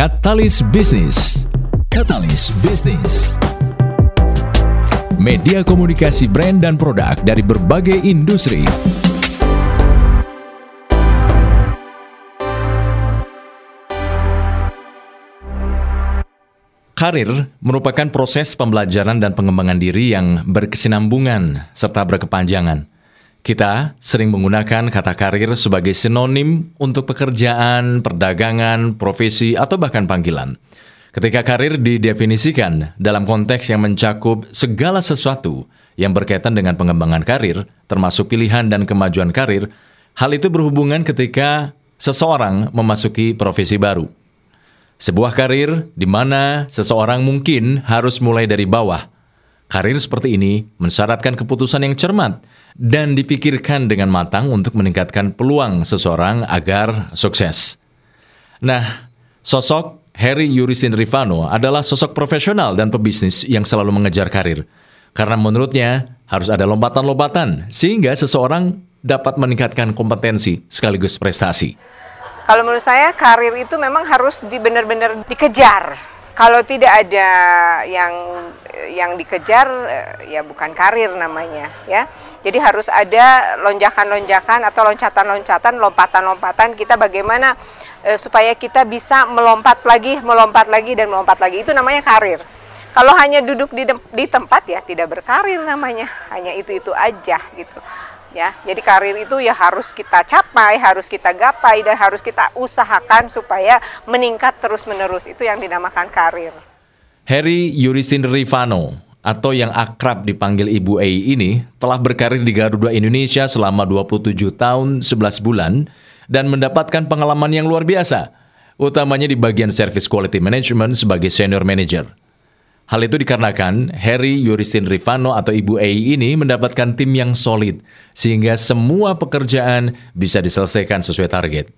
Katalis Bisnis. Katalis Bisnis. Media komunikasi brand dan produk dari berbagai industri. Karir merupakan proses pembelajaran dan pengembangan diri yang berkesinambungan serta berkepanjangan. Kita sering menggunakan kata karir sebagai sinonim untuk pekerjaan, perdagangan, profesi, atau bahkan panggilan. Ketika karir didefinisikan dalam konteks yang mencakup segala sesuatu yang berkaitan dengan pengembangan karir, termasuk pilihan dan kemajuan karir, hal itu berhubungan ketika seseorang memasuki profesi baru. Sebuah karir di mana seseorang mungkin harus mulai dari bawah. Karir seperti ini mensyaratkan keputusan yang cermat dan dipikirkan dengan matang untuk meningkatkan peluang seseorang agar sukses. Nah, sosok Harry Yurisin Rivano adalah sosok profesional dan pebisnis yang selalu mengejar karir. Karena menurutnya harus ada lompatan-lompatan sehingga seseorang dapat meningkatkan kompetensi sekaligus prestasi. Kalau menurut saya karir itu memang harus benar-benar dikejar. Kalau tidak ada yang yang dikejar eh, ya bukan karir namanya ya. Jadi harus ada lonjakan-lonjakan atau loncatan-loncatan, lompatan-lompatan kita bagaimana e, supaya kita bisa melompat lagi, melompat lagi dan melompat lagi. Itu namanya karir. Kalau hanya duduk di, di tempat ya tidak berkarir namanya. Hanya itu-itu aja gitu ya. Jadi karir itu ya harus kita capai, harus kita gapai dan harus kita usahakan supaya meningkat terus-menerus. Itu yang dinamakan karir. Harry Yurisin Rivano atau yang akrab dipanggil Ibu Ei ini telah berkarir di Garuda Indonesia selama 27 tahun 11 bulan dan mendapatkan pengalaman yang luar biasa, utamanya di bagian Service Quality Management sebagai Senior Manager. Hal itu dikarenakan Harry Yuristin Rivano atau Ibu Ei ini mendapatkan tim yang solid, sehingga semua pekerjaan bisa diselesaikan sesuai target.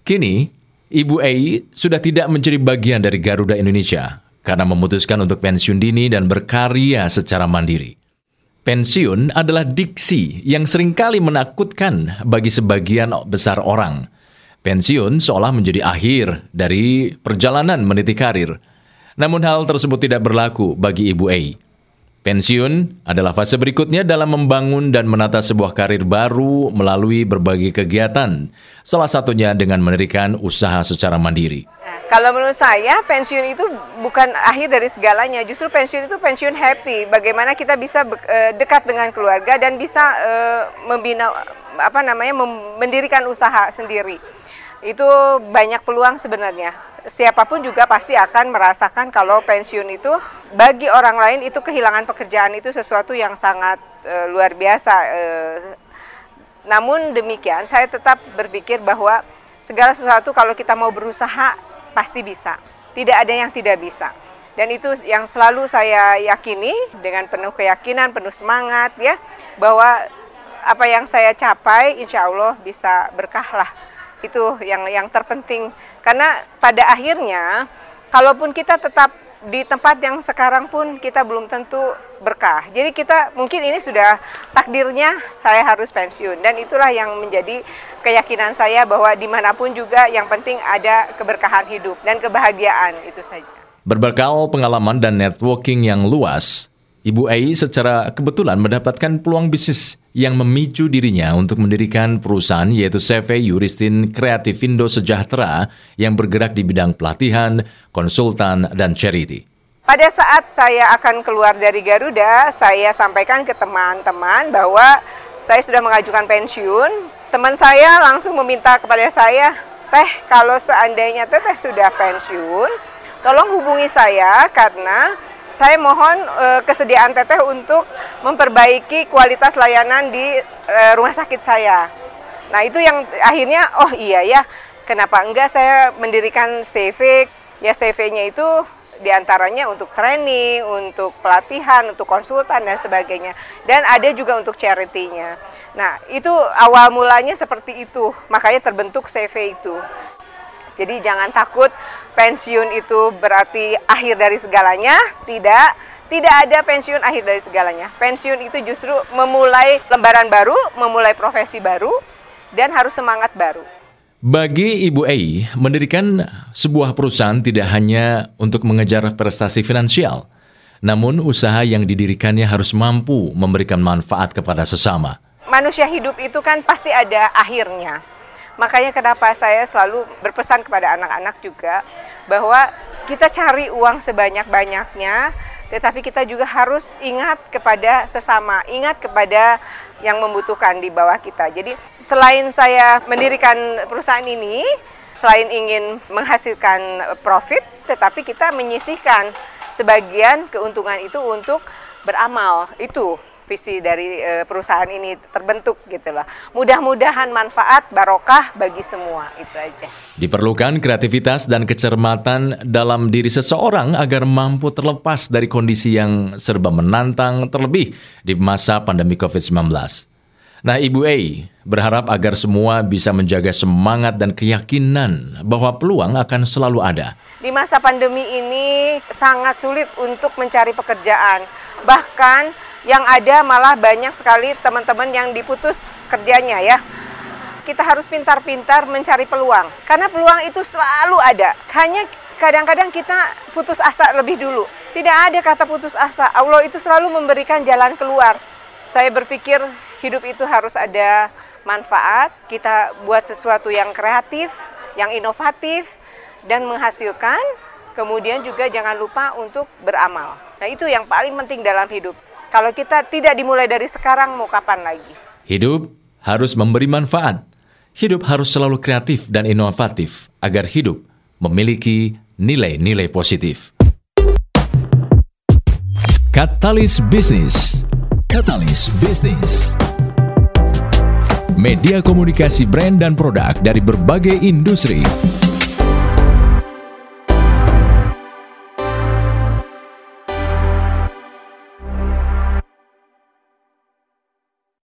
Kini, Ibu Ei sudah tidak menjadi bagian dari Garuda Indonesia karena memutuskan untuk pensiun dini dan berkarya secara mandiri. Pensiun adalah diksi yang sering kali menakutkan bagi sebagian besar orang. Pensiun seolah menjadi akhir dari perjalanan meniti karir – namun hal tersebut tidak berlaku bagi Ibu Ei. Pensiun adalah fase berikutnya dalam membangun dan menata sebuah karir baru melalui berbagai kegiatan, salah satunya dengan mendirikan usaha secara mandiri. Kalau menurut saya, pensiun itu bukan akhir dari segalanya. Justru pensiun itu pensiun happy. Bagaimana kita bisa uh, dekat dengan keluarga dan bisa uh, membina apa namanya mendirikan usaha sendiri itu banyak peluang sebenarnya. Siapa pun juga pasti akan merasakan kalau pensiun itu bagi orang lain itu kehilangan pekerjaan itu sesuatu yang sangat e, luar biasa. E, namun demikian, saya tetap berpikir bahwa segala sesuatu kalau kita mau berusaha pasti bisa. Tidak ada yang tidak bisa. Dan itu yang selalu saya yakini dengan penuh keyakinan, penuh semangat ya bahwa apa yang saya capai insya Allah bisa berkah lah itu yang yang terpenting karena pada akhirnya kalaupun kita tetap di tempat yang sekarang pun kita belum tentu berkah. Jadi kita mungkin ini sudah takdirnya saya harus pensiun dan itulah yang menjadi keyakinan saya bahwa di mana pun juga yang penting ada keberkahan hidup dan kebahagiaan itu saja. Berbekal pengalaman dan networking yang luas, Ibu Ai secara kebetulan mendapatkan peluang bisnis yang memicu dirinya untuk mendirikan perusahaan yaitu CV Yuristin Kreativindo Sejahtera yang bergerak di bidang pelatihan, konsultan, dan charity. Pada saat saya akan keluar dari Garuda, saya sampaikan ke teman-teman bahwa saya sudah mengajukan pensiun. Teman saya langsung meminta kepada saya, Teh, kalau seandainya Teteh sudah pensiun, tolong hubungi saya karena saya mohon e, kesediaan Teteh untuk memperbaiki kualitas layanan di e, rumah sakit saya. Nah itu yang akhirnya oh iya ya kenapa enggak saya mendirikan CV ya CV-nya itu di antaranya untuk training, untuk pelatihan, untuk konsultan dan sebagainya. Dan ada juga untuk charity-nya. Nah itu awal mulanya seperti itu, makanya terbentuk CV itu. Jadi jangan takut pensiun itu berarti akhir dari segalanya, tidak. Tidak ada pensiun akhir dari segalanya. Pensiun itu justru memulai lembaran baru, memulai profesi baru, dan harus semangat baru. Bagi Ibu A, mendirikan sebuah perusahaan tidak hanya untuk mengejar prestasi finansial, namun usaha yang didirikannya harus mampu memberikan manfaat kepada sesama. Manusia hidup itu kan pasti ada akhirnya. Makanya kenapa saya selalu berpesan kepada anak-anak juga bahwa kita cari uang sebanyak-banyaknya, tetapi kita juga harus ingat kepada sesama, ingat kepada yang membutuhkan di bawah kita. Jadi selain saya mendirikan perusahaan ini, selain ingin menghasilkan profit, tetapi kita menyisihkan sebagian keuntungan itu untuk beramal. Itu visi dari e, perusahaan ini terbentuk gitu loh. Mudah-mudahan manfaat barokah bagi semua itu aja. Diperlukan kreativitas dan kecermatan dalam diri seseorang agar mampu terlepas dari kondisi yang serba menantang terlebih di masa pandemi COVID-19. Nah, Ibu A berharap agar semua bisa menjaga semangat dan keyakinan bahwa peluang akan selalu ada. Di masa pandemi ini sangat sulit untuk mencari pekerjaan. Bahkan yang ada malah banyak sekali teman-teman yang diputus kerjanya ya. Kita harus pintar-pintar mencari peluang karena peluang itu selalu ada. Hanya kadang-kadang kita putus asa lebih dulu. Tidak ada kata putus asa. Allah itu selalu memberikan jalan keluar. Saya berpikir hidup itu harus ada manfaat. Kita buat sesuatu yang kreatif, yang inovatif dan menghasilkan. Kemudian juga jangan lupa untuk beramal. Nah, itu yang paling penting dalam hidup. Kalau kita tidak dimulai dari sekarang, mau kapan lagi? Hidup harus memberi manfaat. Hidup harus selalu kreatif dan inovatif agar hidup memiliki nilai-nilai positif. Katalis Bisnis Katalis Bisnis Media komunikasi brand dan produk dari berbagai industri